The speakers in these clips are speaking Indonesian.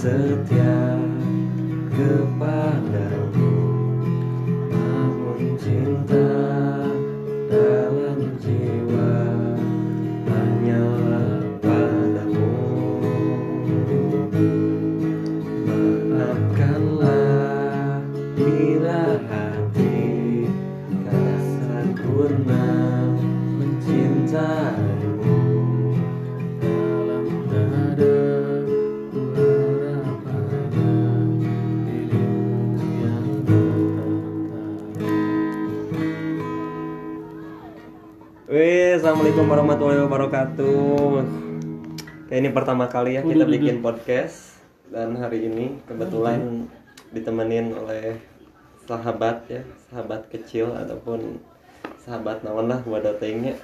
setia kepadamu wabarakatuh. Ini pertama kali ya kita bikin podcast dan hari ini kebetulan ditemenin oleh sahabat ya, sahabat kecil ataupun sahabat naon lah buat datengnya.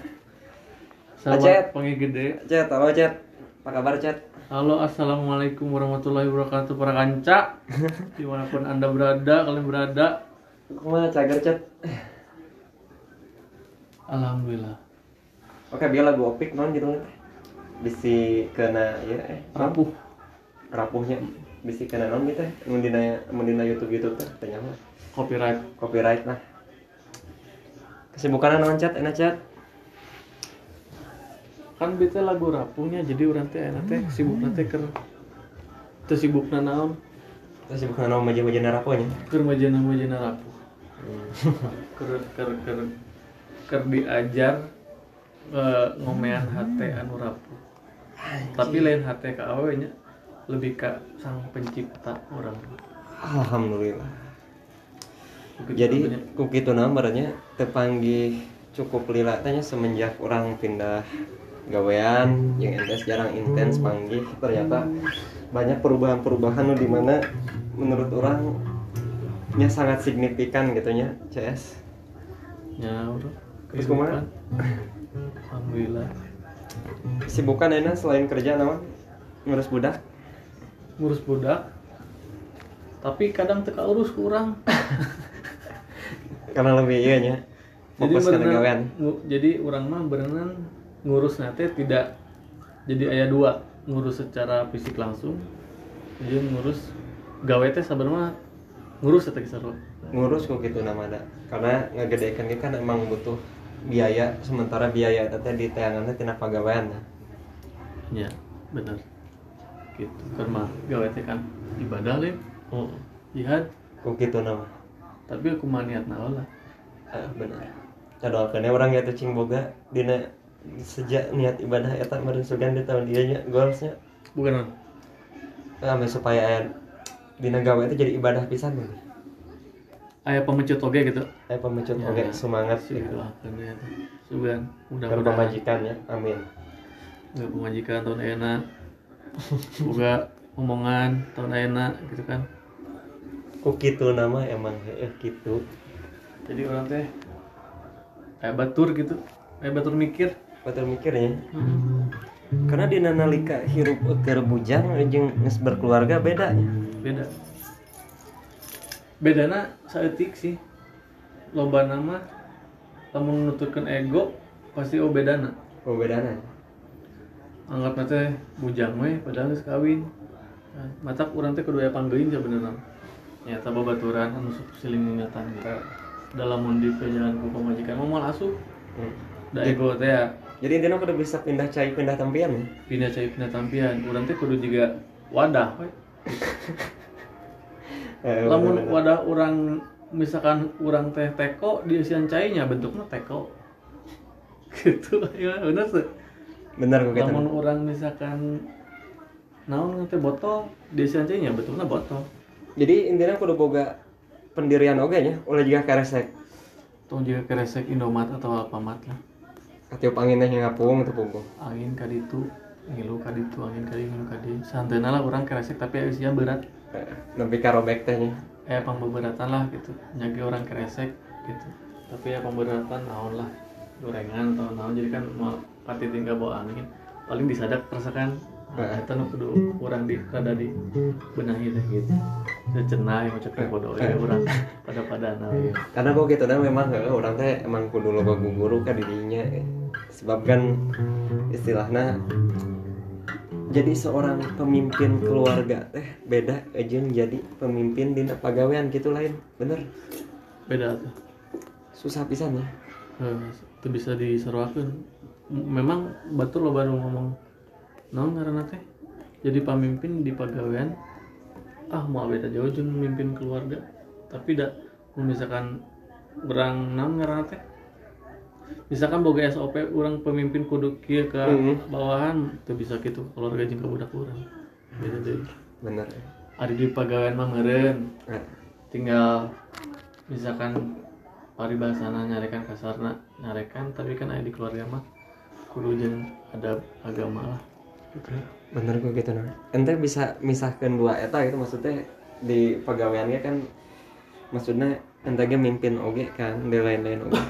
Acet. Sahabat panggil gede Cet, halo Cet. Apa kabar Cet? Halo assalamualaikum warahmatullahi wabarakatuh para kanca Di mana pun anda berada, kalian berada Kumaha cager Cet? Alhamdulillah Oke, biar lagu opik non gitu Bisi kena ya eh. Rapuh. Rapuhnya. Bisi kena non gitu mun dina mun dina YouTube YouTube teh tanya mah. Copyright. Copyright lah. Kesibukan naon Cet? Enak Cet? Kan bete lagu rapuhnya jadi orang teh enak teh sibuk nanti ker Teu sibuk naon? Kesibukan naon maja-maja rapuhnya? Ker majana majana rapuh Ker ker ker Ker diajar eh, ngomean hate anu rapuh Tapi lain hate ka awe nya lebih ke sang pencipta orang. Alhamdulillah. Begitu jadi kitu namanya tepanggih cukup lila tanya semenjak orang pindah gawean yang entes jarang intens panggih ternyata banyak perubahan-perubahan nu di mana menurut orang nya sangat signifikan gitu nya CS Ya, bro. Terus kumaha? Alhamdulillah. kesibukan enak selain kerja naon ngurus budak Ngurus budak. Tapi kadang teka urus kurang. karena lebih iya nya fokus ke berenang- jadi orang mah berenang ngurus nate tidak jadi ayah dua ngurus secara fisik langsung jadi ngurus gawe teh sabarnya ngurus eta kisah ngurus kok gitu nama ada karena ngegedekan kan emang butuh biaya sementara biaya teh di tayangannya tina pagawean nah. ya benar. Gitu. Karena gawe teh kan ibadah leh. Jihad. Kok gitu nama. Tapi aku mah niat naon lah. Ah, benar. Cadoakeun orang ya cing boga. Dina sejak niat ibadah eta meureun sugan di tahun ieu nya goalsnya bukan ame supaya aya dina gawe itu jadi ibadah pisan nih ayah pemecut oge gitu. Aya pemecut Ya. oge semangat. Sih gitu ya sugan mudah-mudahan pemajikan ya amin. Nggak pemajikan tahun enak. Juga omongan tahun enak gitu kan. Kok gitu nama emang? Eh gitu. Jadi orang teh kayak batur gitu. Kayak batur mikir. Betul mikirnya karena di nalika hirup keur bujang jeung geus berkeluarga beda. Beda bedana saeutik sih. Loba nama lamun nutupkeun ego pasti oh bedana. Oh bedana. Anggap teh bujang we padahal geus kawin. Nah, matak urang teh kudu aya panggeulin sebenarnya nyata babaturan anu siling ingatan gitu dalam mundi jalan ku pamajikan mau asuh Hmm. da ego teh ya. Jadi intinya kudu bisa pindah cai pindah tampian ya? Pindah cai pindah tampian. Urang teh kudu juga wadah we. Eh, lamun wadah orang misalkan orang teh teko di isian cainya bentuknya teko. Gitu ya bener sih. Bener kok gitu lamun orang misalkan naon teh botol di isian cainya bentuknya botol. Jadi intinya kudu boga pendirian oge nya ulah juga karesek tong juga keresek Indomaret atau Alfamart lah. Atiup angin teh ngapung teu punggung angin kaditu ngilu kaditu angin kadi ngilu kadi santeuna lah orang keresek tapi usia berat Eh, nepi ka robek teh nya. Eh pemberatan lah gitu. Nyagi orang keresek gitu. Tapi ya pemberatan naon lah. Gorengan atau naon. Jadi kan mau pati tinggal bawa angin. Paling disadap rasakan nah, itu nu kudu kurang di rada di benahi teh gitu. Secenah yang cek bodoh ya orang pada pada nah ya. karena kok gitu dah memang orang teh emang kudu loba guru kan dirinya eh. sebab kan istilahnya jadi seorang pemimpin keluarga teh beda aja jadi pemimpin di pagawean gitu lain bener? Beda. Tuh susah pisan ya itu bisa diseruakan memang betul lo baru ngomong non karena teh? Jadi pemimpin di pegawaian ah mau beda jauh jeung memimpin keluarga. Tapi dak misalkan berang non karena teh misalkan boga SOP orang pemimpin kudu kieu ke Mhm. bawahan tuh bisa gitu keluarga jeung ke budak urang. Beda deh bener. Ada di pegawaian mah meureun. Eh, tinggal misalkan paribasana nyarekan kasarna nyarekan tapi kan ada di keluarga mah kudu jeung ada agama lah. Gitu bener kok gitu nah ente bisa misahkan dua eta gitu maksudnya di pegawaiannya kan maksudnya ente mimpin oge kan di lain-lain oge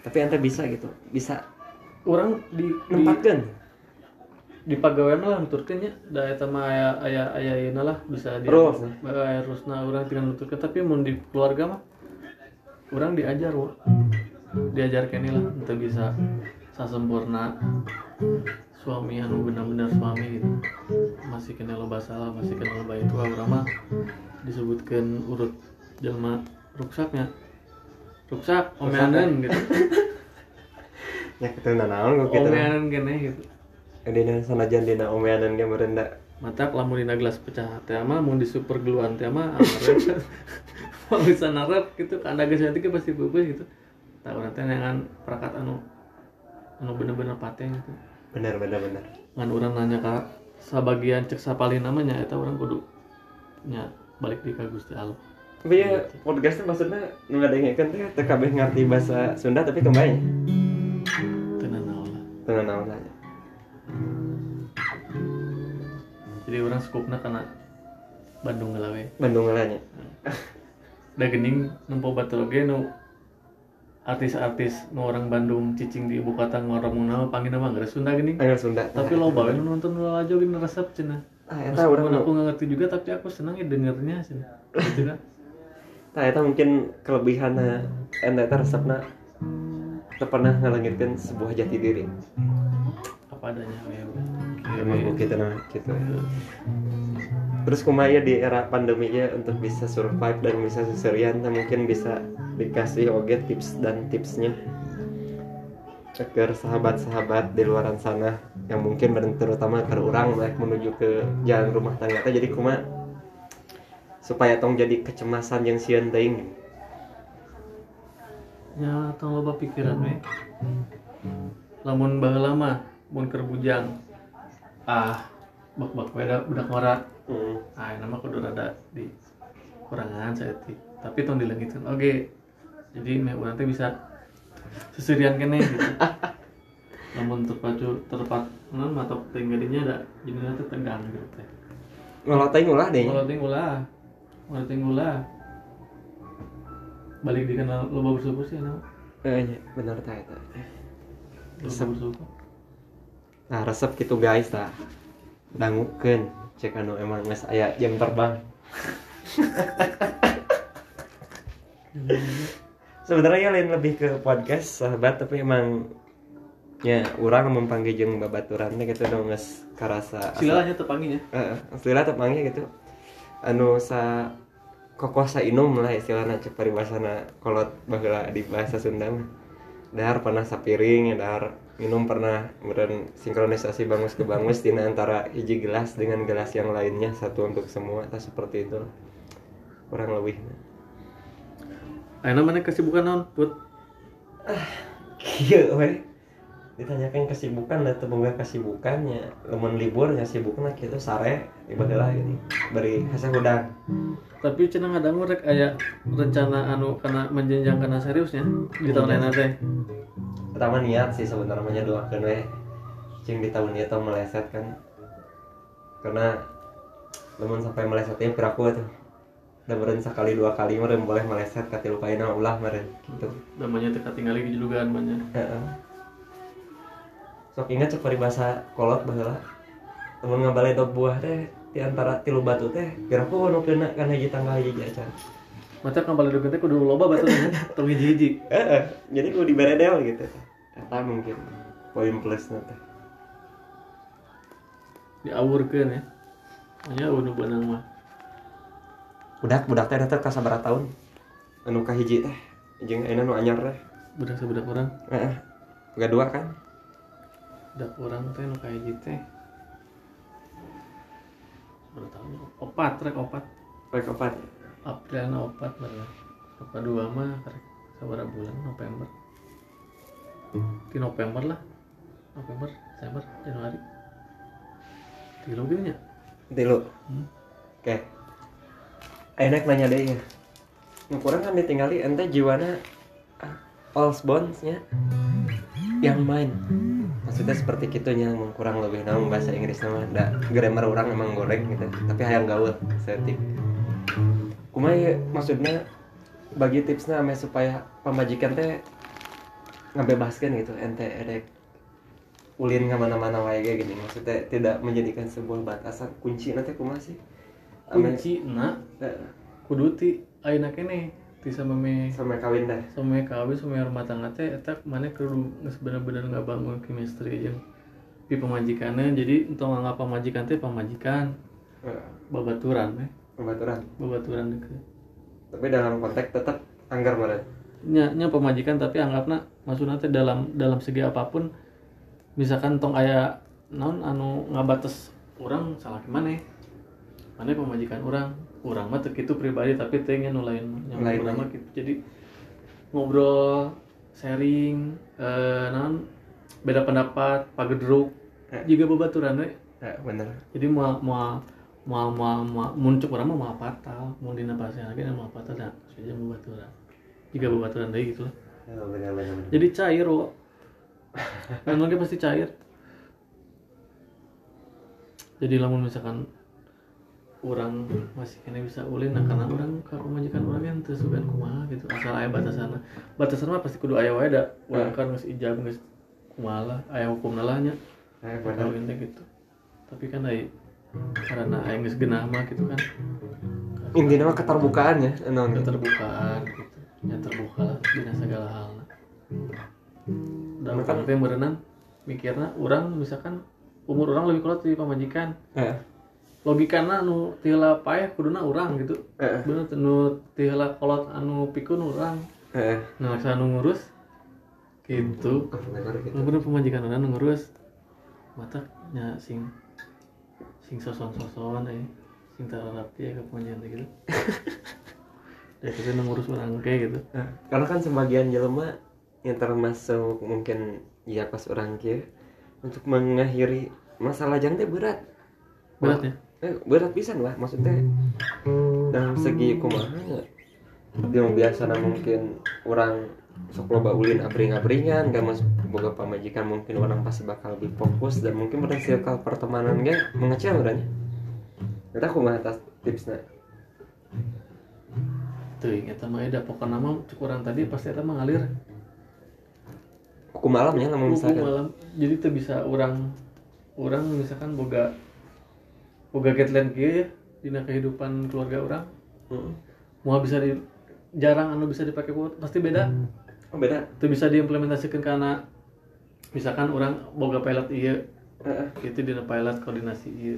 tapi ente bisa gitu. Bisa orang di di, nempatkan di pegawaian mah nuturkeun nya. Da eta mah aya aya aya ieu lah bisa di Rules. aya rusna urang tinggal nuturkeun tapi mun di keluarga mah orang diajar wo. diajar kene lah untuk bisa sasempurna suami anu benar-benar suami gitu. Masih kena loba salah masih kena loba itu urang mah disebutkan urut jelma ruksaknya ruksak omeanan gitu. Ya kita nanaon kok nah omeanan kene gitu. Dina sanajan dina omeanan ge merenda mata lamun dina gelas pecah teh mah mun di super gluan teh mah amarep mau bisa narap gitu anda geus nanti pasti pupus gitu. Tak urang teh dengan perangkat anu anu bener-bener pateng gitu. Bener bener bener. Ngan orang nanya ke sabagian cek sapalin namanya eta orang kudu nya balik di ka Gusti Allah tapi ya podcastnya maksudnya nu ngadengekeun teh teu kabeh ngarti bahasa Sunda tapi kembali. Tenan naon lah teu naon aja jadi orang skupna karena Bandung ngelawe. Bandung ngelanya da gening nempo batur oge nu artis-artis nu orang Bandung cicing di ibu kota ngorong nama panggil nama nggak Sunda gening. Angel Sunda. Tapi lo bawa nonton lo aja gini resep cina. Ah urang Meskipun aku nggak ngerti juga tapi aku senang ya dengernya cina. Gitu kan Nah, itu mungkin kelebihan anda itu resepna teu pernah ngalangitkeun sebuah jati diri. apa adanya ya Emang kok gitu nah, gitu. Terus kumaya di era pandemi ya untuk bisa survive dan bisa seserian, nah mungkin bisa dikasih oge tips dan tipsnya. Agar sahabat-sahabat di luaran sana yang mungkin terutama ke orang naik menuju ke jalan rumah tangga jadi kuma supaya tong jadi kecemasan yang sieun teuing ya tong loba pikiran we. Lamun baheula mah mun keur bujang ah bak bak beda budak ngora. Hmm. ah nama kudu rada di kurangan saya ti. Tapi tong dilengitkan oke jadi meh teh bisa sesirian kene gitu. Namun terpacu terpat non mata tenggadinya ada jadi teh tegang gitu teh. Ngolah deh. Kalau ting ulah kalau ting ulah balik dikenal loba bersyukur sih nama Eh, iya, bener ta eta. loba bersyukur Nah, resep gitu guys tah. Dangukeun cek anu emang geus aya jam terbang. Sebenarnya lain lebih ke podcast sahabat tapi emang ya orang mempanggil jeung babaturan gitu dong geus karasa silanya tepanginya Heeh, istilah tepangnya gitu. Anu sa kokoh sa inum lah istilahna cek paribasana kolot baheula di bahasa Sunda mah. Dahar pernah sapiring dahar minum pernah kemudian sinkronisasi bangus ke bangus di antara hiji gelas dengan gelas yang lainnya satu untuk semua tak seperti itu kurang lebih Ayo mana kesibukan non put Iya, weh. Ditanyakan kesibukan atau boga kesibukannya. Lemon libur ya sibukna gitu sare ibadah ini. Beri hasil udang. tapi cenah ngadangu rek aya rencana anu kana menjenjang kana seriusnya di tahun lain teh Pertama niat sih sebenarnya doakan weh. Cing di tahun itu meleset kan. Karena lemon sampai melesetnya piraku tuh. Udah meren sekali dua kali meren boleh meleset katilu kaina ulah meren gitu. namanya teh katingali di julugan banyak. Sok ingat cek peribahasa kolot baheula. Temen ngabalai dog buah teh di antara tilu batu teh kira aku nu kena kan hiji tanggal hiji acan. Mata kan balik deket kudu loba batu tong hiji-hiji. Heeh, jadi kudu diberedel gitu. Eta mungkin poin plus teh. Diawurkeun ya. Nya unu beunang mah. Budak budak teh datang ka sabaraha tahun? Anu ka hiji teh. Jeung ayeuna nu anyar teh. Budak sebudak orang. Boga dua kan? Budak orang teh nu kayak gitu teh. Baru tahu opat rek opat. Rek opat. April opat bener. Opat dua mah karek sabaraha bulan November. Di November lah. November, Desember, Januari. Tilu gitu nya. Tilu. Hmm. Oke. Enak nanya deh ya. Kurang kan ditinggali ente jiwana ah, all bondsnya. Yang main. Maksudnya seperti gitunya emang kurang lebih namun bahasa Inggris nama. Da grammar orang emang goreng gitu. Tapi hayang gaul setik. Kumaha ya, maksudnya bagi tipsnya ame supaya pemajikan teh ngabebaskan gitu ente edek ulin ke mana-mana wae kayak gini. Maksudnya tidak menjadikan sebuah batasan. Kunci nanti kumaha sih? Ame- Kunci na? Eh, kudu ti ayeuna kene sameme sampai kawin dah. sampai kawin sampai rumah tangga teh eta mana kudu geus bener-bener ngabangun chemistry jeung pi pamajikanna jadi untuk nganggap pamajikan teh pamajikan. Eh, babaturan teh pembaturan babaturan deket tapi dalam konteks tetap anggar mana nya nya pamajikan tapi anggapna maksudna teh dalam dalam segi apa pun misalkan tong aya naon anu ngabates orang salah gimana mana pemajikan orang orang mah kitu pribadi tapi teh nya nu lain yang Lain. urang mah kitu jadi ngobrol sharing eh naon beda pendapat pagedruk Eh. juga babaturan we. Ya bener. Jadi mau mau mau mau mau muncul orang mah mau fatal mau dina pasien lagi mau fatal dah saja babaturan jika babaturan deui gitu lah. Bener bener bener. jadi cair kok memang dia pasti cair. Jadi lamun misalkan orang masih kena bisa ulin nah karena orang ke pemajikan orang yang tersugan kumaha gitu. Asal aya batasan batasan mah pasti kudu aya wae da urang kan geus ijab geus kumaha lah aya hukumna lah nya. Ya bener. Kawin teh gitu. Tapi kan aya karena aya geus genah mah gitu kan. Intinya mah keterbukaan ya non keterbukaan gitu. Ya terbuka lah dina segala hal. Dan kan teh berenang mikirna orang misalkan umur orang lebih kuat di pamajikan. Ya logikana anu tila payah kuduna urang gitu. Ya bener nu tila kolot anu pikun urang. Ya nah laksa anu ngurus gitu. Bener gitu. Lu bener pemajikan urang nu ngurus. Mata nya sing sing soson-soson eh. Sing tara rapi ya ke pemajikan gitu. Ya kita nu ngurus urang kayak gitu. Nah, karena kan sebagian jelema yang termasuk mungkin ya pas orang kia untuk mengakhiri masalah jang teh berat. Berat ya eh, berat pisan lah maksudnya. Dalam segi kumaha ya. yang biasa mungkin orang sok loba ulin abring-abringan gak masuk boga pamajikan mungkin orang pasti bakal lebih fokus dan mungkin pada circle pertemanan gak mengecil berarti kita kumaha atas tipsnya. Tuh kita mah ada pokoknya mah cek orang tadi pasti kita mah ngalir. Kuku malamnya Kuku misalkan. malam jadi tuh bisa orang orang misalkan boga boga guideline kieu ya dina kehidupan keluarga orang Hmm. mau bisa di jarang anu bisa dipakai kuat pasti beda. Oh beda? Itu bisa diimplementasikan karena misalkan orang boga pilot iya Heeh. itu dina pilot koordinasi iya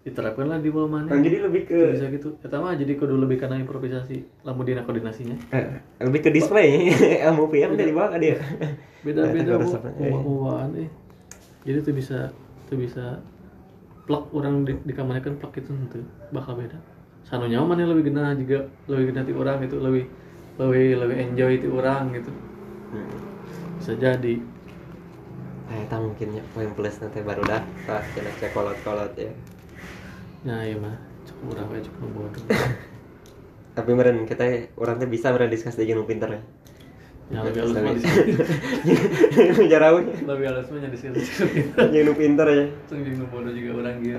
diterapkan lah di bawah mana. Nah, jadi lebih ke bisa gitu. Kita mah jadi kudu lebih karena improvisasi. Lamun dina koordinasinya. Eh, lebih ke display. Ilmu PM dari bawah kan dia. Beda-beda Ya, harus apa? Eh. uang eh. Jadi tuh bisa tuh bisa plug orang di, dikamarkan plug itu tuh bakal beda sanu nyaman mana lebih genah juga lebih genah ti orang itu lebih lebih lebih enjoy ti orang gitu bisa jadi Nah, itu mungkinnya poin plus nanti baru dah pas kena cek kolot-kolot ya. ya iya mah cukup aja cukup bodoh Tapi meren kita orang tuh bisa meren diskus dia nu pinter ya. Yang lebih halus mah Bisa. diskusi Jarawe. lebih halus mah jadi diskusi Yang nu pinter ya. Tung jeung nu bodoh juga orang gitu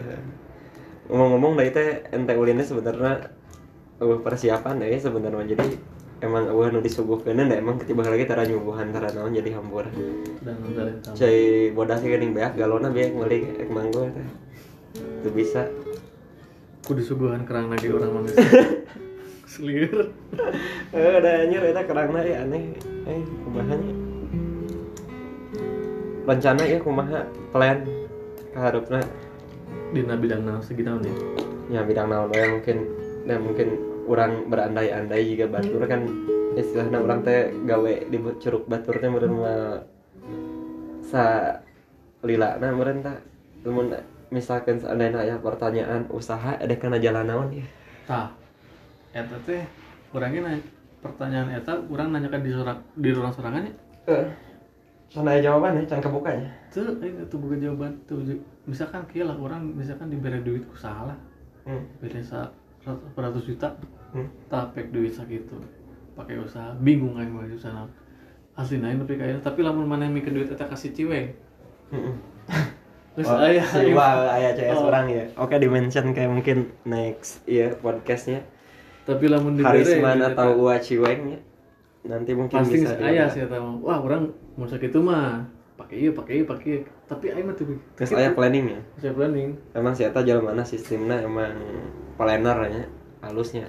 Ngomong-ngomong dari teh ente ulinnya sebenarnya eueuh persiapan ya sebenarnya jadi emang eueuh nu disuguhkeun da emang ketiba lagi tara nyuguhan tara naon jadi hambur. dan Cai bodas sih geuning beak galona beak meuli ek manggo teh. tuh bisa Ku disuguhan kerang lagi orang manis. Selir. eh udah anjir eta kerangna ya aneh eh kumahanya rencana ya kumaha? Plan? Keharapna Dina bidang naon segitu nih. ya? Bidang naon we mungkin dan mungkin orang berandai-andai juga batur kan. Istilahnya orang teh gawe di curug batur teh meureun mah sa lila nah meureun tah. Lamun misalkan seandainya aya pertanyaan usaha ada kana jalan naon ya? Tah. Eta teh urangnya nanya pertanyaan eta urang nanyakan di sorak di ruang sorangannya. eh sana jawaban ya can kebukanya Tuh, ayo tuh bukan jawaban tuh. Misalkan kieu lah orang misalkan diberi duit ku salah. hmm. Beri sa ratus juta. Hmm. Tapek duit sakitu. Pakai usaha bingung aing mah sana. Asli naik tapi kayaknya tapi lamun mana yang mikir duit eta kasih ciweng. Heeh. Terus Oh, aya si Iwa, aya CS Oh. orang ya. Oke, di mention kayak mungkin next ya podcastnya. Tapi lamun diberi Harisman duit atau eta, Ua Ciweng ya. Nanti mungkin pasti bisa aya diolah. sih mah. Wah, orang mau sakit mah pakai iya pakai iya pakai ieu. tapi aing mah tuh Terus aya planning ya. saya planning Emang si Eta jalan mana sistemnya emang planner nya halusnya.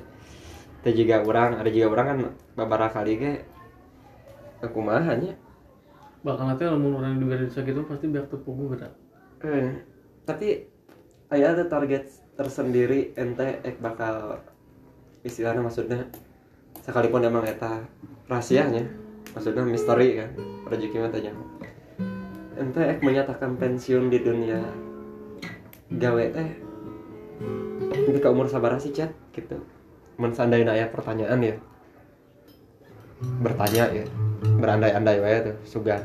Itu juga orang, ada juga orang kan beberapa kali ke kumaha nya. bakal nanti lamun orang diberi sakit itu pasti biar tepugu gerak Eh, tapi aya ada target tersendiri ente ek bakal istilahnya maksudnya sekalipun emang eta rahasianya maksudnya misteri kan rezeki mah tanya. Ente ek menyatakan pensiun di dunia gawe teh di ke umur sabar sih chat gitu. Mensandain aya pertanyaan ya bertanya ya berandai-andai wae tuh sugan.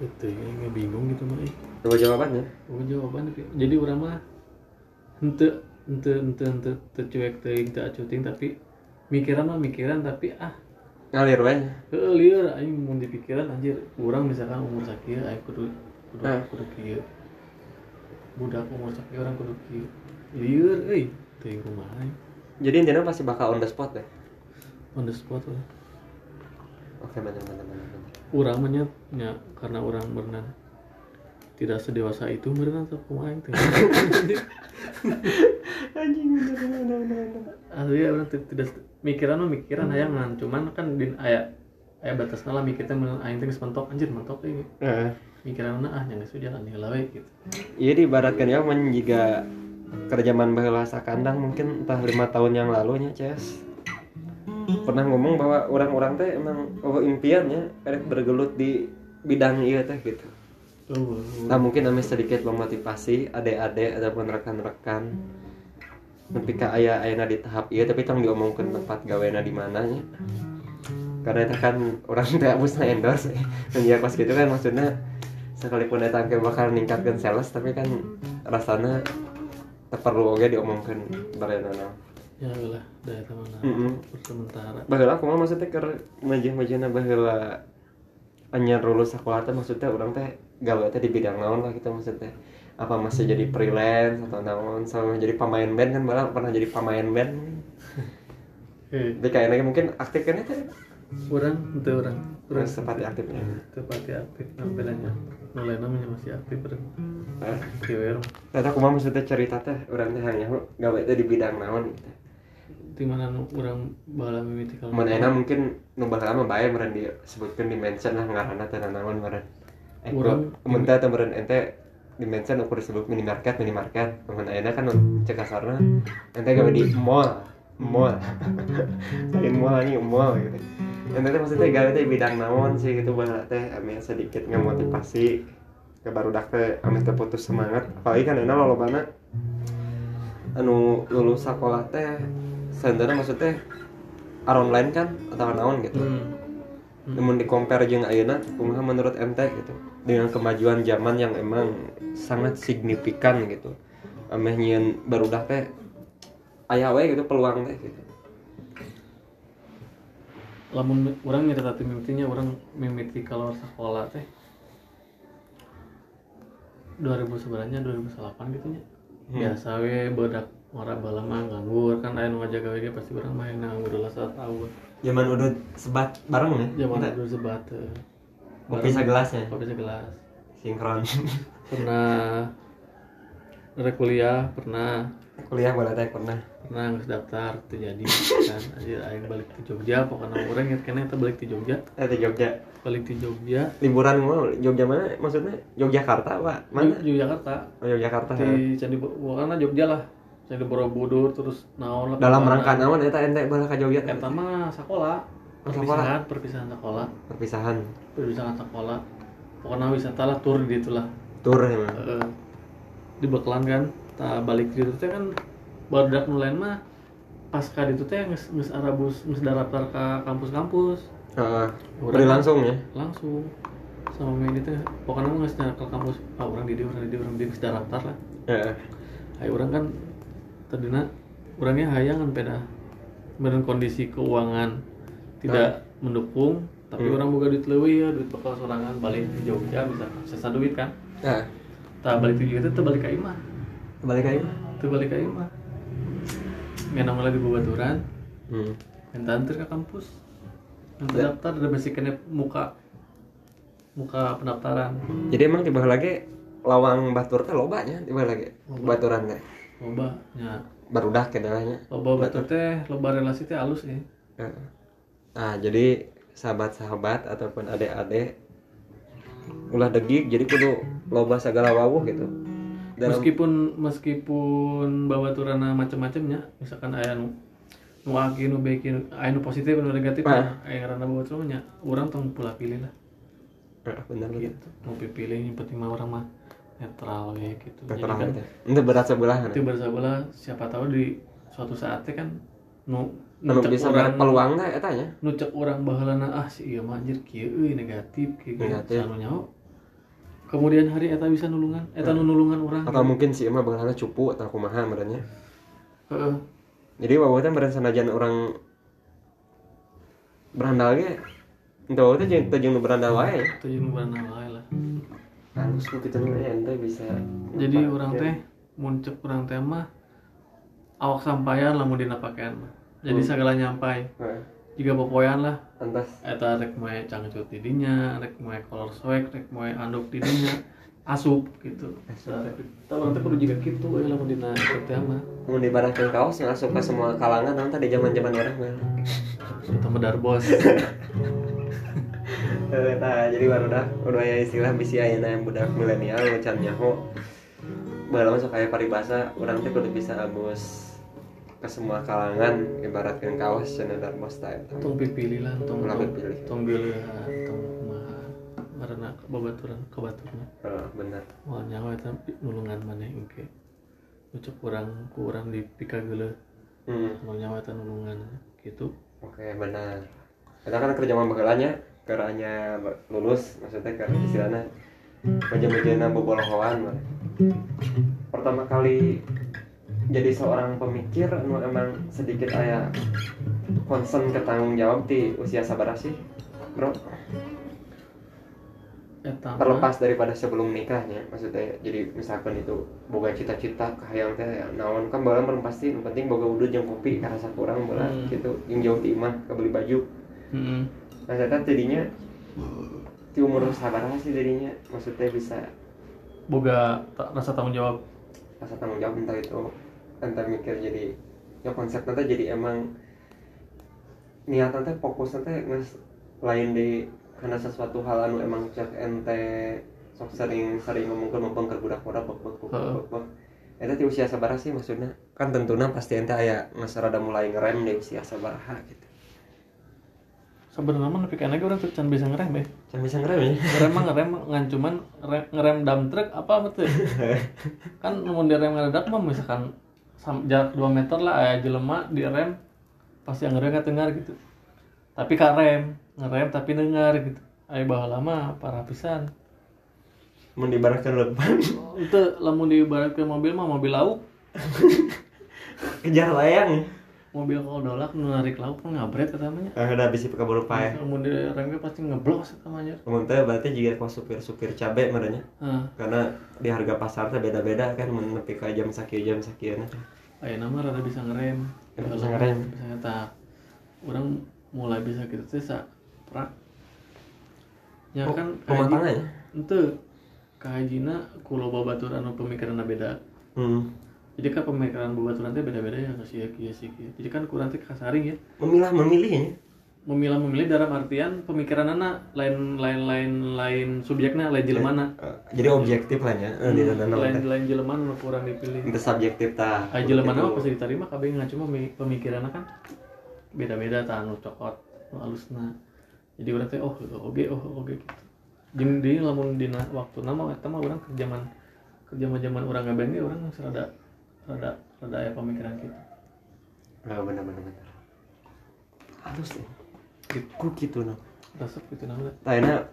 Itu ya nggak bingung gitu mah coba jawabannya. Oh jawaban tapi jadi orang mah ente ente ente ente tercuek teuing teu acuting tapi mikiran mah mikiran tapi ah. Ngalir wae. Lieur aing mun dipikiran anjir urang misalkan umur sakieu aing kudu kudu Ah. kudu kieu. Budak umur sakieu orang kudu kieu. Lieur euy teuing kumaha aing. jadi intinya pasti bakal on the spot deh. On the spot lah oke bener bener bener urang mah nya nya karena orang berenang tidak sedewasa itu berenang tetap kumaha aing teh. Anjing bener bener bener bener asli ya orang ti- tidak mikiran mah mikiran hayangan cuman kan di aya aya batasna lah mikirnya men aing teh mentok anjir mentok ini. Heeh. mikiran ah nya geus jalan heula we gitu. Iya diibaratkan ya men jika kerjaman baheula kandang mungkin entah lima tahun yang lalu nya Ces. Pernah ngomong bahwa orang-orang teh emang oh, impiannya erek bergelut di bidang iya teh gitu nah mungkin ame sedikit memotivasi adik-adik ataupun rekan-rekan. Tapi ka aya ayana di tahap iya tapi tong diomongkeun tempat gawena di mananya karena itu kan orang teh abusna endorse dan ya pas gitu kan maksudnya sekalipun eta ke bakal ningkatkan sales tapi kan rasanya perlu oge diomongkeun barenana ya lah daya teman Mm-mm. sementara. Baheula aku mah maksudnya keur majah-majahna baheula anyar lulus sekolah teh maksudnya orang teh gawe teh di bidang naon lah gitu maksudnya. Apa masih jadi freelance atau naon sama jadi pemain band kan malah pernah jadi pemain band. Eh. Tapi kayaknya mungkin aktif kan itu orang itu orang orang seperti aktifnya. Tepati aktif nampilannya. Nolai namanya masih aktif beren Eh, kieu Tata aku maksudnya cerita teh orang teh hanya gawe teh di bidang naon gitu di mana nu urang bahala mimiti kalau Mana mungkin nu baheula mah bae meureun disebutkeun di mention lah ngaranna teh naon meureun. Eh, Urang- mun teh teh meureun ente di mention ukur disebut minimarket minimarket. Mun ayeuna kan cek kasarna ente gawe di mall, mall. Lain mall ini mall gitu. Ente teh maksudnya gawe teh bidang naon sih gitu baheula teh ame sedikit ngamotivasi ke barudak teh ame teh putus semangat. Apalagi kan enak lolobana anu lulus sekolah teh sebenarnya maksudnya aron lain kan atau naon gitu. Hmm. namun di compare jeung ayeuna kumaha menurut ente gitu dengan kemajuan zaman yang emang sangat signifikan gitu. Ameh nyieun barudah teh aya we gitu peluang teh gitu. Lamun orang nyerita teh mimitinya orang mimiti kalau sekolah teh. 2000 sebenarnya 2008 gitu nya. Hmm. biasa we bedak ora bala mah nganggur kan aya nu ngajaga we ge pasti urang main nganggur lah satu tahun zaman udah sebat bareng ya? Zaman dulu sebat teh. kopi segelas ya kopi segelas. Sinkron. Pernah. Ada kuliah pernah. Kuliah boleh teh pernah. Pernah nggak daftar tuh jadi kan. Aja aing balik ke Jogja pokoknya orang inget kena kita balik ke Jogja. Eh di Jogja. Balik di Jogja. Liburan mau Jogja mana? Maksudnya Yogyakarta pak mana? Di Jakarta oh, Yogyakarta ya. di Candi Borobudur Jogja lah Candi Borobudur terus naon lah dalam rangka naon eta ente Jogja teh? Eta mah sekolah. Perpisahan perpisahan sekolah. Perpisahan. Perpisahan sekolah. Pokoknya wisata lah tur gitu lah tur ya Heeh. di Bekelan kan tak balik gitu. Teh kan baru nulain mah pas kali itu teh nges nges arabus nges daftar ke kampus-kampus. Beri kan langsung ya? Langsung. Sama main itu pokoknya mah nges ke kampus. Ah orang di dia orang di dia orang di nges daftar lah. Heeh. Ayo orang kan tadinya orangnya hayangan peda dengan kondisi keuangan tidak mendukung tapi Hmm. orang buka duit lebih ya duit bakal sorangan balik ke Jogja bisa sisa duit kan. Nah, tak balik ke Jogja itu balik ke Imah. Balik lagi mah itu balik ke Imah. Nggak mulai di Bubaturan hmm. minta antar ke kampus. Minta Ya. daftar udah masih kena muka muka pendaftaran. Jadi emang tiba lagi lawang batur teh lobanya tiba lagi. Baturan teh loba nya. Barudak kedalanya loba batur teh loba relasi teh halus ya nah jadi sahabat-sahabat ataupun adik-adik ulah degik jadi kudu loba segala wawuh gitu. Dalam meskipun meskipun babaturana macam-macamnya misalkan aya nu nu aki nu baik nu aya nu positif nu negatif Ah. aya ngaranna babaturana nya urang tong pula pilih lah. Ah, bener gitu. Mau pilih yang penting mah orang mah netral ya gitu. Jadi terang kan gitu itu berat sebelah kan itu bersabalah siapa tahu di suatu saatnya kan nu nucek bisa orang peluang teh eta nya nucek orang baheulana ah si ieu mah anjir kieu euy negatif kieu Negatif. sanu nyaho. Kemudian hari eta bisa nulungan eta nu nulungan orang. Atau mungkin si emang bagelana cupu atau kumaha merenya Heeh. jadi wawuh teh meren sanajan orang berandal ge ente wawuh teh jeung teh jeung nu berandal wae. Itu jeung barana wae lah halus ku nu ente bisa jadi orang teh muncul orang teh mah awak sampaian lah mau dina pakaian mah. Jadi segala nyampai. Heeh. jika popoyan lah. Antas eta rek mae cangcut di dinya rek mae kolor swag rek mae anduk di dinya asup. Gitu tapi orang teh kudu juga gitu ya lamun dina eta teh mah. Mau dibarangkan kaos masuk ke semua kalangan nanti di zaman zaman orang mah. Eta mah darbos Eh, nah jadi baru dah udah ya istilah bisi ayeuna yang budak milenial macan nyaho. Baheula masuk kayak paribasa orang teh kudu bisa abus ke semua kalangan ibaratkan kaos cenah ta eta. tong pipilih lah tong tong pipilih. tong bieulehan tong kumaha. Karena babaturan kebaturna. Heeh, bener Wah nyawa eta nulungan maneh engke. Ucap kurang kurang di pikageuleuh hmm. kalau nyawa eta nulungan gitu. Oke benar. Kita kan kerja mah keranya lulus maksudnya ke istilahnya meja-mejana bobolohoan pertama kali jadi seorang pemikir anu emang sedikit aya concern ke tanggung jawab di usia sabar sih bro. Eta mah. Terlepas daripada sebelum nikahnya maksudnya jadi misalkan itu boga cita-cita kahayang teh ya, naon kan belum pasti yang penting boga udut jeung kopi karasa kurang bola Hmm. gitu yang jauh di imah kebeli baju. Heeh. Nah saya jadinya di umur sabar sih jadinya. Maksudnya bisa boga ta- rasa tanggung jawab. Rasa tanggung jawab entah itu entah mikir jadi ya konsep nanti jadi emang niatan teh fokus nanti nges lain di karena sesuatu hal anu emang cek ente sok sering sering ngomongkan maupun ke budak budak bek bek bek Heeh. bek bek Eta di usia sabaraha sih maksudnya. Kan tentunya pasti ente aya ngasarada mulai ngerem di usia sabaraha gitu sebenarnya mah ge urang teu can bisa ngerem ya. Can bisa ngerem ya. Ngerem mah ngerem ngan cuman re- ngerem dump truck apa betul kan mun direm ngadadak mah misalkan jarak 2 meter lah aya jelema direm pasti yang ngerem dengar gitu. Tapi karem ngerem tapi dengar gitu. Aya baheula mah parah pisan. Mau dibaratkan leban itu lamun diibaratkeun mobil mah mobil lauk. Kejar layang mobil kodolak nu narik lauk mah ngabret eta mah nya ah udah bisa pakai bolu pae direm ge pasti ngeblok eta mah nya Ngomong teh berarti jika kau supir-supir cabe merenya Heeh. karena di harga pasar teh beda-beda kan mun nepi ka jam sakieu jam sakieu na Ayo nama rada bisa ngerem. Rada bisa ngerem. Bisa ngetak. Orang mulai bisa gitu teh sa prak. Ya kan pematangannya Ente kahajina kulo babaturan anu pemikiranna beda. Hmm. Jadi kan pemikiran buat nanti beda-beda ya sih ya kieu sih kieu. jadi kan kurang teh kasaring ya Memilah memilihnya. memilah memilih dalam artian pemikiran anak lain lain lain lain subjeknya lain jelemana Eh, jadi objektif lah ya eh, Hmm, lain teh. lain jelemana kurang dipilih Itu subjektif tah. ah jelemana mah pasti diterima kabeh nggak cuma pemikiran kan beda-beda tah anu cokot nu alusna jadi urang teh oh oge oh oge gitu jeung di lamun dina waktu nama eta mah urang kerjaman kerjaman zaman urang ngabeng ge urang serada rada rada aya pemikiran gitu Nah, benar benar benar. Halus deh. gitu gitu no. resep gitu nah udah. Tayana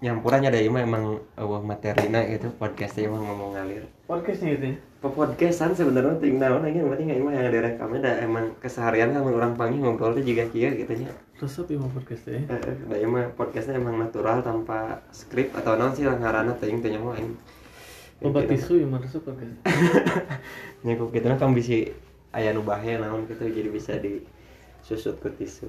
nyampurannya dari mah emang eueuh materina gitu podcastnya emang ngomong ngalir. podcastnya gitu ya Podcastan sebenarnya tinggal naon aja berarti nggak emang yang direkamnya ada emang keseharian sama orang panggil ngobrol tuh juga kia gitu nya. resep ya mau podcastnya ya Eh, Da emang podcastnya emang natural tanpa skrip atau non sih lah ngaranna teuing teh nyaho aing. obat tisu ya mah resep podcast Nyakup gitu nah kan bisa aya nu bahe naon gitu jadi bisa disusut ke tisu.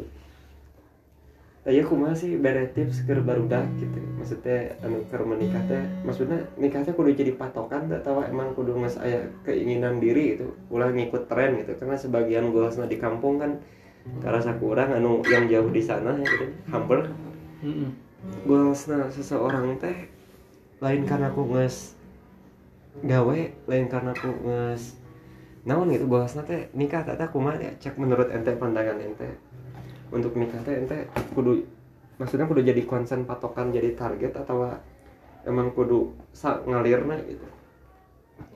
Aya kumaha sih bere tips keur barudak gitu. Maksudnya anu keur menikah teh maksudnya nikah teh kudu jadi patokan teh atawa emang kudu geus aya keinginan diri gitu. Ulah ngikut tren gitu karena sebagian goalsna di kampung kan karasa kurang anu yang jauh di sana ya gitu. Humble Mm-mm. goalsna seseorang teh lain karena aku nges gawe lain karena aku nges naon gitu goalsna teh nikah tata kumaha ya cek menurut ente pandangan ente. Untuk nikah teh ente kudu maksudnya kudu jadi konsen patokan jadi target atau emang kudu sa ngalirna gitu.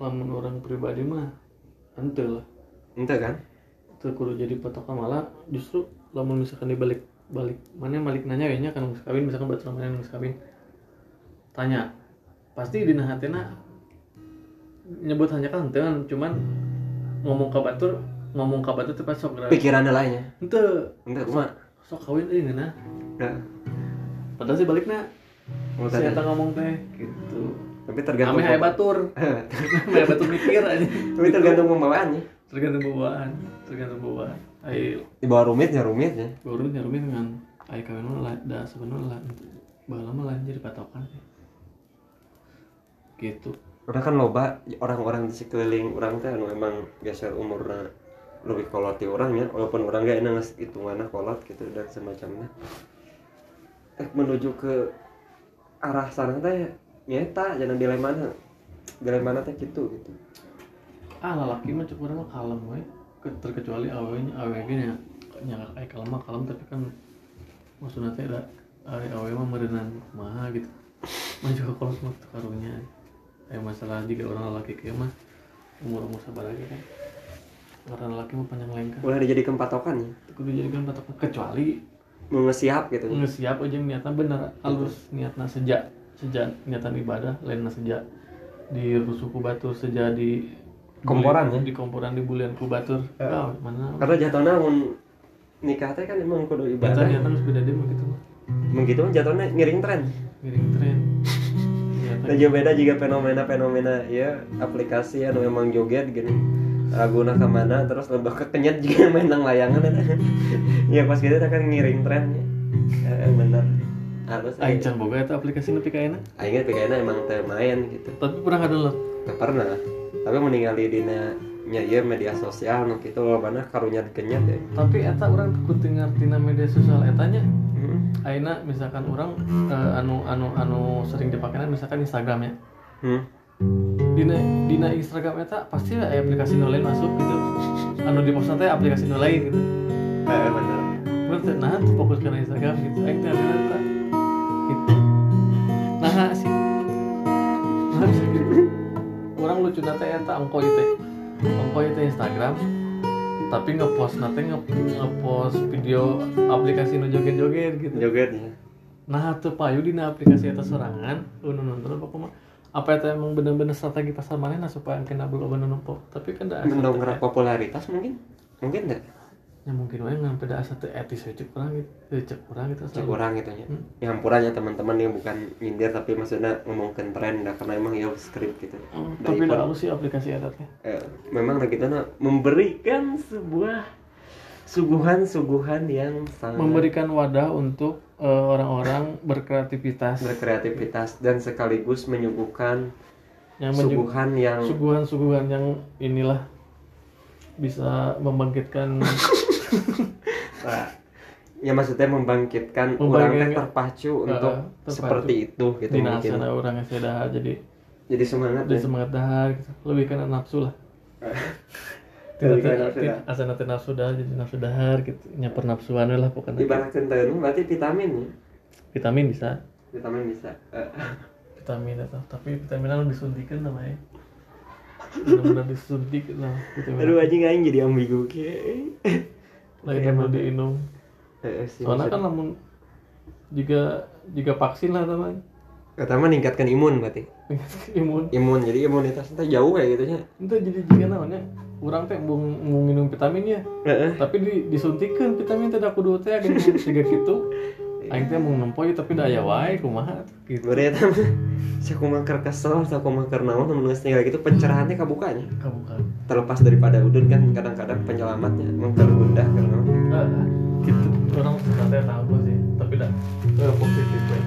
Lamun orang pribadi mah ente lah. Ente kan? Itu kudu jadi patokan malah justru lamun misalkan dibalik balik mana balik nanya kayaknya kan kawin misalkan batur mana geus kawin tanya pasti dina hatena nyebut hanya kan henteu kan cuman ngomong ke batur ngomong ke batur pas sok gerak. Pikirannya lainnya? Henteu ente kumaha sok kawin euy ngeunah. Nah, padahal sih baliknya mau saya tanya. ngomong teh gitu. Tapi tergantung aya batur. Aya batur mikir aja. Tapi tergantung pembawaannya tergantung bawaan tergantung bawaan ai di bawah rumitnya rumitnya. Baru nyarumin dengan ai kawin lah da sebenarnya lah. Bahala mah lain jadi patokan gitu Udah kan loba orang-orang di sekeliling orang teh anu emang geser umurna lebih kolot ti orang ya walaupun orang gak enak hitungannya kolot gitu dan semacamnya. Eh menuju ke arah sana teh nyeta jangan dilemana dilemana teh gitu gitu. Ah lalaki mah cukup mah kalem we Ke- terkecuali awenya awenya nya nya ai kalem mah kalem tapi kan maksudnya teh da ai awe mah meureunan kumaha gitu. Mah juga kolot mah karunya aya masalah jika orang laki kieu mah umur umur sabaraha kan. Karena laki mah panjang lengkah udah dijadikan patokan ya? Kudu dijadikan patokan. Kecuali mau ngesiap gitu. nggak siap aja niatnya bener halus niatnya sejak sejak niatan ibadah lainnya sejak di suku batur sejak di Komporan, ya? di komporan di bulian ku batur. Ya. oh, mana? Karena jatuhnya mun nikah teh kan emang kudu ibadah. niatan harus beda deh mah gitu mah. Begitu jatuhnya ngiring tren. Miring tren niatan Nah, beda juga fenomena-fenomena ya aplikasi anu emang joget gini. Laguna ke mana terus lebih kekenyat juga main nang layangan ya pas gitu kan ngiring trennya eh, bener. Harus Aing can boga eta aplikasi nepi ka enak? Aing kayaknya emang teh main gitu. Tapi pernah ada download Gak pernah. Tapi meninggali dina nya ya media sosial nu kitu mana karunya dikenyat ya tapi eta orang kudu ngartina media sosial etanya? Hmm. aina misalkan orang eh, anu anu anu sering dipakai misalkan Instagram ya. Hmm. dina dina Instagram eta pasti aya aplikasi nu lain masuk gitu. Anu di post teh aplikasi nu lain gitu. Eh, bener. Bener teh nah fokus ke Instagram gitu. Aing teh ada eta. Gitu. Nah sih nah bisa gitu orang lucu nate eta ongko itu ongko itu Instagram tapi ngepost nate nge ngepost video aplikasi nu joget-joget gitu. Jogetnya nah tuh payu dina aplikasi eta sorangan nu nonton apa mah apa itu emang bener-bener strategi pasar mana nah supaya kena belum bener numpuk tapi kan dah mendongkrak popularitas mungkin? Mungkin enggak ya mungkin wae ngampe da asa teu etis cek kurang gitu Eh, cek kurang gitu cek orang gitu ya. Hmm. yang hampurannya teman-teman yang bukan nyindir tapi maksudnya ngomongin tren dah karena emang ya skrip gitu. Hmm, tapi dah sih aplikasi teh eh, memang gitu nah memberikan sebuah suguhan-suguhan yang sangat memberikan wadah untuk eh, orang-orang berkreativitas. Berkreativitas dan sekaligus menyuguhkan yang suguhan yang suguhan-suguhan yang inilah bisa membangkitkan Nah, ya maksudnya membangkitkan Membangkitkan- orang teh terpacu Heeh, untuk terpacu. seperti itu gitu mungkin. dinasana orang yang dahar jadi jadi semangat jadi ya. semangat dahar gitu. lebih kena nafsu lah. Tidak kena nafsu dah. asana teh nafsu dahar jadi nafsu dahar gitu. Nyaper nafsuan lah pokoknya. Ibaratkan teuing berarti vitamin ya vitamin bisa. Vitamin bisa. Vitamin atau tapi vitamin anu disuntikan namanya. Benar-benar disuntik lah vitamin. Aduh anjing jadi ambigu kieu lain yang emang. diinum soalnya kan namun juga juga vaksin lah teman. Kata meningkatkan imun berarti. Imun. Imun jadi imunitas teh jauh kayak gitu nya itu jadi jika namanya orang teh mau mau minum vitamin ya. Heeh. tapi di, disuntikan vitamin da kudu teh tiga gitu aing teh mau nempoy tapi da aya wae kumaha gitu Bari eta mah sakumaha keur kesel, sakumaha keur naon mun geus tinggal gitu pencerahannya kabukanya. kamu kan Terlepas daripada udun kan kadang-kadang penyelamatnya emang keur naon. Gitu orang sebenarnya tahu sih tapi dah eh, positif we.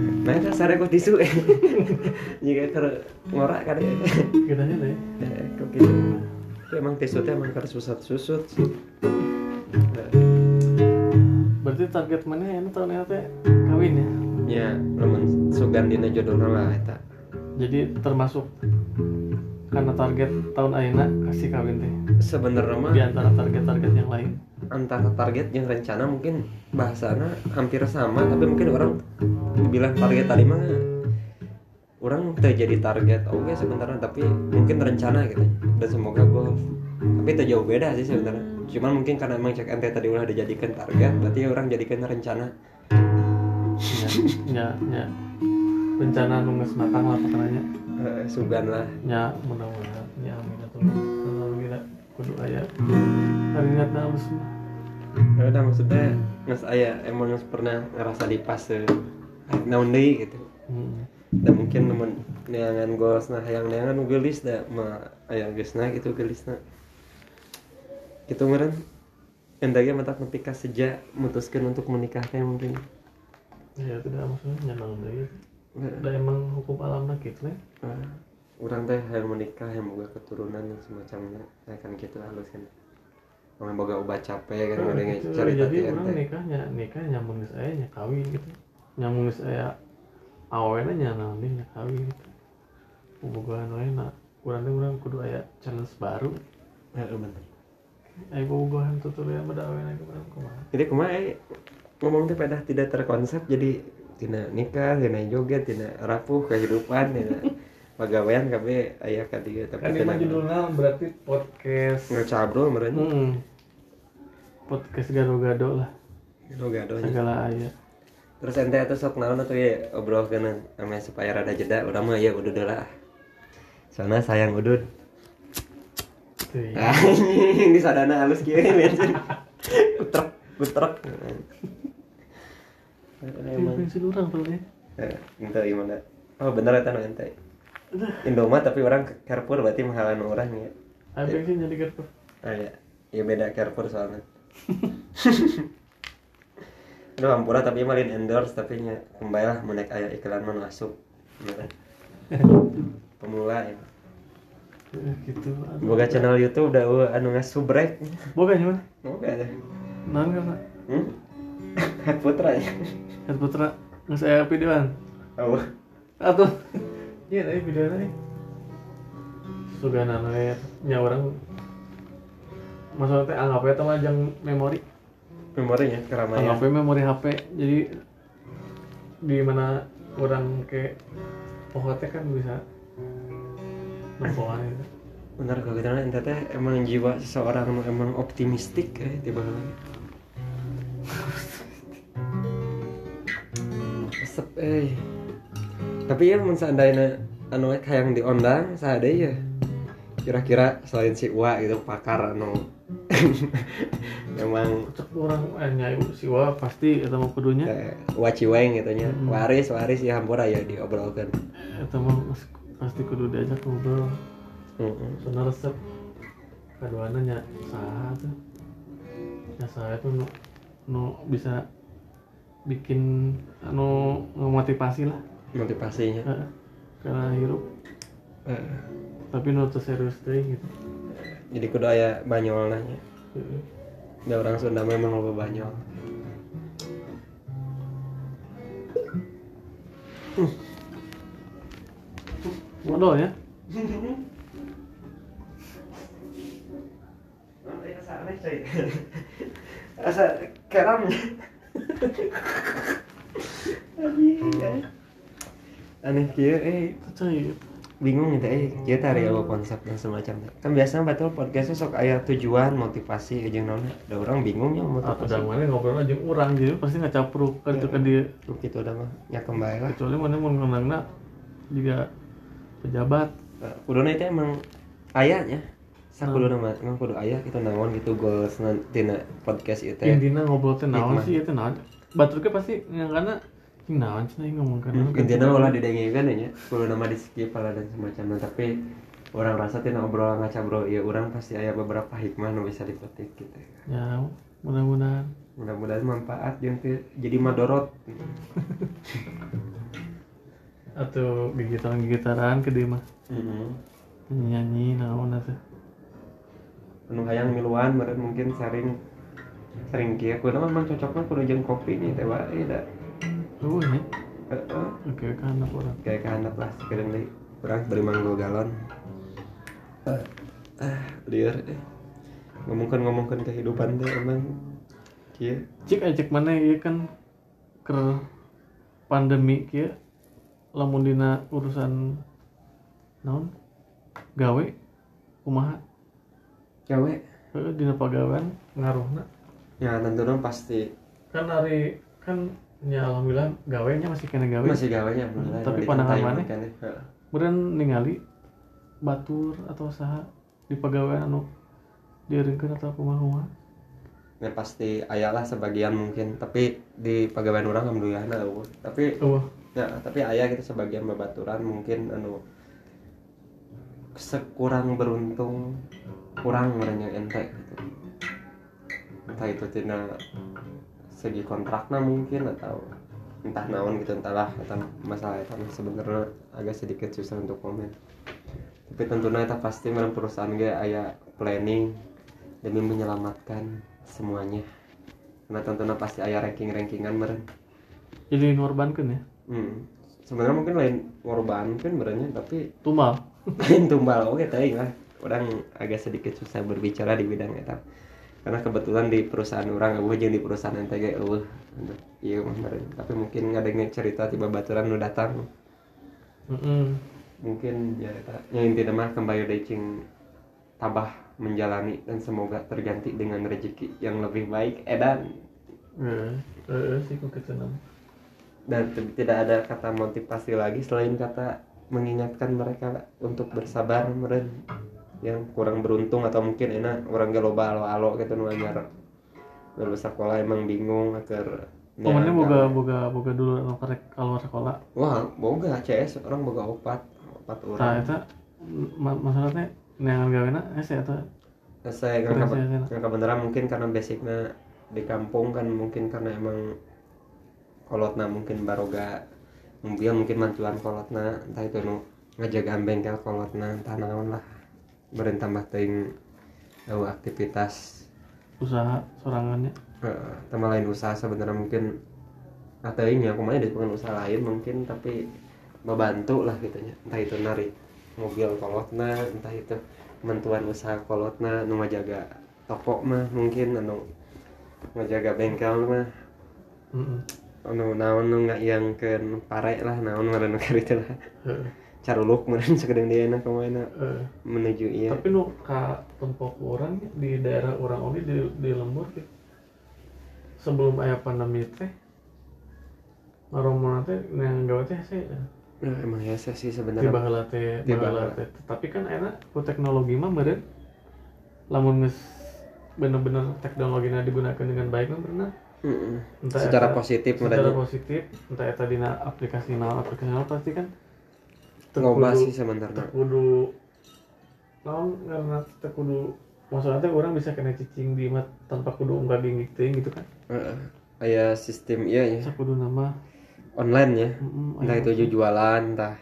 Nah, eta sare kok tisu. Jika keur ngorak kan ya. kita aja deh Eh, kok gitu. Tapi Emang tisu teh emang keur susut-susut sih. Berarti target mana ya? Tahun ini teh kawin ya? Ya, lamun sugan dina jodohna lah eta. jadi termasuk karena target tahun ayeuna kasih kawin teh? Sebenarnya mah di antara target-target yang lain? Antara target yang rencana mungkin bahasana hampir sama tapi mungkin orang bilang target tadi mah orang teh jadi target oke sebenarnya tapi mungkin rencana gitu. Dan semoga goal tapi itu jauh beda sih sebenarnya cuman mungkin karena emang cek ente tadi udah dijadikan target berarti orang jadikan rencana. Ya ya ya rencana nunggu matang lah pakananya Eh, sugan lah. Ya mudah-mudahan. Ya amin atuh alhamdulillah kudu aya haringatna alus mah ya udah maksudnya nges aya emang nges pernah ngerasa di fase naon deui gitu. Hmm. dan mungkin temen neangan nah yang neangan gelis dah ma aya geusna gitu gelisna gitu meren. Endagnya mata nepi ka sejak mutuskan untuk menikah teh mungkin. Ya tidak maksudnya nyanang deui udah emang hukum alamna gitu nih Ah, orang teh yang menikah yang boga keturunan yang semacamnya ya kan gitu halus kan. Orang boga obat capek kan udah Gitu. cerita jadi orang nikahnya nikah nyamun geus aya nya kawin gitu. Nyamun geus aya awena nya naon nya kawin gitu. Bobogohan wae na urang teh urang kudu aya challenge baru. Ya bener aya bobogohan tutur ya pada awena ke urang kumaha jadi kemarin ngomong teh pada tidak terkonsep jadi tina nikah tina joget tina rapuh kehidupan tina pegawaian kabe aya katiga tapi kan ini judulnya berarti podcast. Ngecabrol meren hmm. podcast gado-gado lah. Gadonya segala aya terus ente itu sok naon atuh ya obrol kena supaya rada jeda udah mah ya udah lah. Soalnya sayang udud Tuh, ya. anjing di sadana halus kieu bensin putrek putrek. Emang bensin orang tuh ya. Eh, ente gimana oh bener eta nu ente Indomart tapi orang Carrefour berarti mahalan orang ya. Ayo bensin jadi kartu ah ya ya beda Carrefour soalnya. Aduh hampura tapi malin endorse tapi nya kembali lah menek aya iklan masuk. Bener. pemula ya. Eh, gitu aduh. boga channel YouTube udah uh, anu ngasubrek boga gimana? Boga ada naon karena hmm? Head putra ya? Kan putra. Nggak saya videoan oh. Atau? Iya tadi videonya nih sudah nana nya orang. Maksudnya teh anggap aja mah jang memori. Memorinya keramaian. Anggap aja memori HP jadi di mana orang ke pokoknya kan bisa nempoan gitu. Bener kalau kita ente teh emang jiwa seseorang emang optimistik eh tiba lagi Resep eh. Tapi ya mun seandainya anu ek hayang diondang saade ya kira-kira selain si Wa gitu pakar anu memang orang eh nyai si Wa pasti eta mah kudunya. Eh, waciweng gitu nya. Hmm. waris waris ya hampura ya diobrolkan mah mas- pasti kudu diajak ngobrol. Heeh. soalnya resep keduanya nya saha tuh. Ya saya tuh nu, nu bisa bikin anu ngemotivasi lah. Motivasinya. Heeh. karena hirup. Heeh. tapi teu serius teuing gitu. Jadi kudu aya banyol nanya da orang Sunda memang loba banyol modal ya. Asa keram aneh kieu eh Cai, bingung gitu. Eh kieu teh area konsep dan semacamnya kan biasanya betul podcastnya sok aya tujuan motivasi jeung naon. Da orang bingung ya motivasi. dan mana ngobrol aja orang jadi pasti nggak capruk kan itu kan dia gitu udah mah. Nya kembali lah. Kecuali mana mau ngenangna juga pejabat. Nah, kuduna itu emang ayahnya sakuduna mah emang kudu ayah kita naon gitu goals tina podcast itu ya intinya ngobrol teh naon sih itu naon? Baturnya pasti yang karena naon sih nih ngomong kan intinya ulah didengekeun ya kudu nama di skip lah dan semacamnya tapi orang rasa tina obrolan ngaca bro ya orang pasti ada beberapa hikmah nu bisa dipetik gitu ya. Mudah-mudahan. Mudah-mudahan manfaat yang jadi madorot atau gigitaran gigitaran ke dia mah. Nyanyi naon atuh penuh hayang miluan meren mungkin sering sering kia kudu memang cocoknya kudu jeung kopi nih teh wae da oh ya Heeh. oke kan anak orang. Kayak kehandap lah. Sekarang deh kurang beri manggo galon. Ah liar eh. Ngomongkan ngomongkan kehidupan deh emang kia cik aja cek mana ya kan? Ke pandemi kia lamun dina urusan naon? Gawe kumaha? Gawe. Heeh, dina pagawean ngaruhna. Ya tentu dong pasti. Kan hari kan ya alhamdulillah gawenya masih kena gawe. Masih gawenya alhamdulillah Tapi di pandangan. Heeh. Beren ningali batur atau saha di pagawean anu dieureungkeun atau kumaha ya pasti ayalah sebagian mungkin tapi di pegawai orang alhamdulillah nah tapi ya tapi ayah gitu sebagian babaturan mungkin anu sekurang beruntung kurang merenya ente gitu. Entah itu tina segi kontrakna mungkin atau entah naon gitu entahlah atau masalah itu sebenarnya agak sedikit susah untuk komen. Tapi tentunya itu pasti memang perusahaan gue ayah planning demi menyelamatkan semuanya. Karena tentunya pasti ayah ranking rankingan meren jadi ngorbankeun ya hmm. sebenarnya mungkin lain korban mungkin berenya tapi tumbal lain tumbal oke tapi lah orang agak sedikit susah berbicara di bidang itu karena kebetulan di perusahaan orang gue jadi di perusahaan NTG eueuh iya mah meren. tapi mungkin ngadengin cerita tiba baturan nu datang Heeh. mungkin ya yang intinya mah kembali decing tabah menjalani dan semoga terganti dengan rezeki yang lebih baik edan Heeh, heeh sih kok. Dan tidak ada kata motivasi lagi selain kata mengingatkan mereka untuk bersabar meren yang kurang beruntung atau mungkin enak orang ge loba alo-alo gitu nu anyar. Baru sekolah emang bingung agar Pokoknya boga boga boga dulu anu karek keluar sekolah. wah boga CS orang boga opat opat Tah orang eta ma masalahnya neangan gawena eta saya Terus kan ya, yang kebenaran mungkin karena basicnya di kampung kan mungkin karena emang kolotna mungkin baroga mobil mungkin mancuan kolotna entah itu nu ngajaga bengkel kolotna entah naon lah beren tambah teuing eueuh aktivitas usaha sorangannya. Heeh, tambah lain usaha sebenarnya mungkin atau ini aku mah bukan usaha lain mungkin tapi membantu lah gitunya entah itu narik mobil kolotna entah itu mentuan usaha kolotna nu ngajaga toko mah mungkin anu ngajaga bengkel mah. Anu naon nu ngayangkeun pare lah naon ngaranna kitu lah Heeh. caruluk meureun sakedeng diana ke mana Heeh. menuju iya Tapi nu ka tempat orang di daerah orang oge di di lembur gitu. Sebelum aya pandemi teh ngaromona teh neangan gawe teh hese. Nah, emang ya sih Di sebenarnya baheula teh, Di teh. Tapi kan enak ku teknologi mah meureun lamun geus bener-bener teknologinya digunakan dengan baik mah bener mm entah ya secara eta, positif secara positif entah ya eta dina aplikasi naon aplikasi naon pasti kan terkudu sih sebenarnya karena terkudu maksudnya orang bisa kena cicing di mat tanpa kudu unggah gingik gitu kan? Uh, ayah sistem iya ya terkudu nama. Online ya. Mm entah iya. itu jualan entah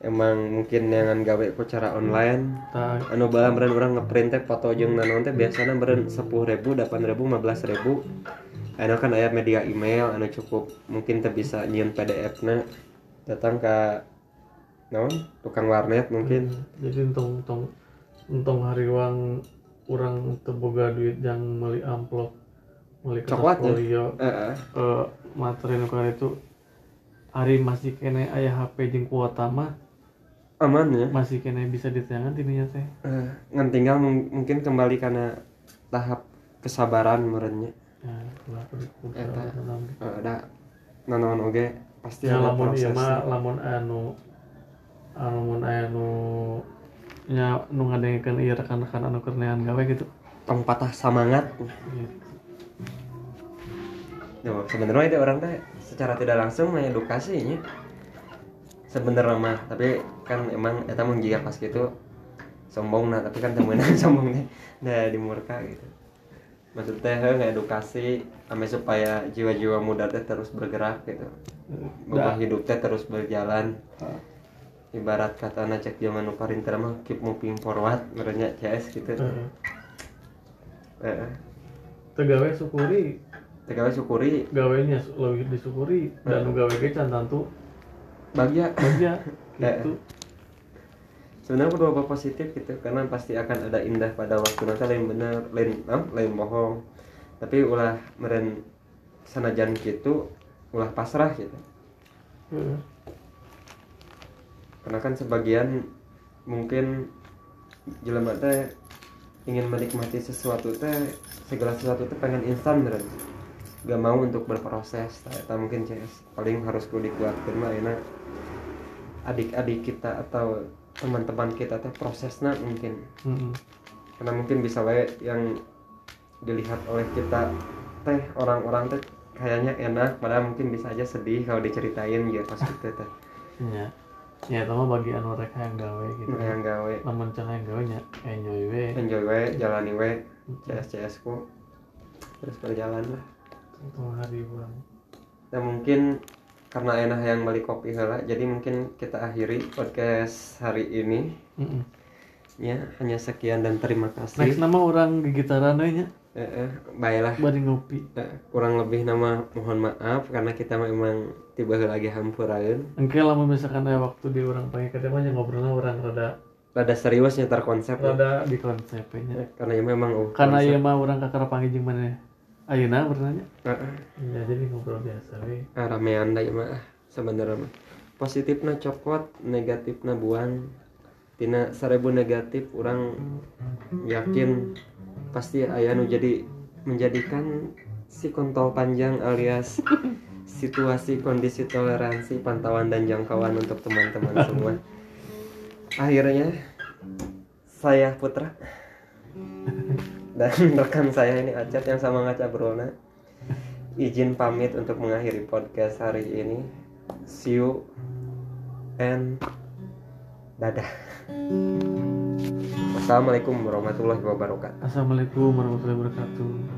emang mungkin dengan gawe kok cara online. Ta. anu bala meren orang ngeprint teh foto jeung sepuluh teh biasana meren 10.000 8.000 15.000 anu kan aya media email anu cukup mungkin teh bisa nyieun PDF na datang ke naon? Tukang warnet mungkin. Jadi untung untung untung hari uang orang terboga duit yang beli amplop beli Coklat ya? folio. Heeh. eh materi nuker itu hari masih kene ayah HP jeung kuota mah aman ya? masih kene bisa ditayangan tininya teh. Eh, ngan tinggal mung- mungkin kembali karena tahap kesabaran merenya ya nanon oge pasti ya lamun ieu mah lamun anu anu mun aya nu nya nu ngadengkeun ieu rekan-rekan anu keur neangan gawe gitu. Tong patah semangat Gitu. Tuh, sebenarnya itu orang teh secara tidak langsung mengedukasinya sebenarnya mah tapi kan emang eta mun jika pas gitu. Sombong nah tapi kan temenan sombongnya nah di murka gitu maksudnya he ngedukasi sampai supaya jiwa-jiwa muda teh terus bergerak gitu. Beban hidup teh terus berjalan. Ah. ibarat kata na cek zaman nu parinter mah keep moving forward merenya CS gitu. Heeh. Heeh. Teu gawe syukuri. TKW syukuri. Gawenya lebih disyukuri dan nu gawe ge can tantu bahagia. bahagia Eh. gitu sebenarnya apa positif gitu karena pasti akan ada indah pada waktu nanti lain bener lain ah, lain bohong. Tapi ulah meren sanajan gitu ulah pasrah gitu. Heeh. karena kan sebagian mungkin jelema teh ingin menikmati sesuatu teh segala sesuatu teh pengen instan meren. Gak mau untuk berproses tak mungkin CS paling harus kudu dikuatkan mah enak adik-adik kita atau teman-teman kita teh prosesnya mungkin. Heeh. karena mungkin bisa wae yang dilihat oleh kita teh orang-orang teh kayaknya enak padahal mungkin bisa aja sedih kalau diceritain ya pas gitu teh. Ya mah bagi anu rek yang gawe gitu yang gawe. Lamun can yang gawe nya enjoy we. Enjoy we jalani we. CS CS ku. Terus berjalan lah. Hari bulan. Nah mungkin karena enak yang balik kopi heula jadi mungkin kita akhiri podcast hari ini. Heeh. ya hanya sekian dan terima next kasih nama orang gigitaran we nya eh, eh, baiklah. Bari ngopi. Eh, kurang lebih nama mohon maaf karena kita memang tiba lagi hampurain engke lamun misalkan aya waktu di orang panggil ke mah nya ngobrolna orang rada rada seriusnya terkonsep ya. rada di konsepnya karena ya memang oh, karena ieu mah urang kakara panggil mana ayeuna bertanya? Eh, eh, ya jadi ngobrol biasa we ah, ramean da mah ah, sebenarnya mah. Positifnya cokot negatifnya buang. Tina seribu negatif orang yakin pasti ayah nu jadi menjadikan si kontol panjang alias situasi kondisi toleransi pantauan dan jangkauan untuk teman-teman semua. Akhirnya saya Putra dan rekan saya ini Acat yang sama ngaca Brona. Izin pamit untuk mengakhiri podcast hari ini. See you and dadah. Wassalamualaikum warahmatullahi wabarakatuh. Assalamualaikum warahmatullahi wabarakatuh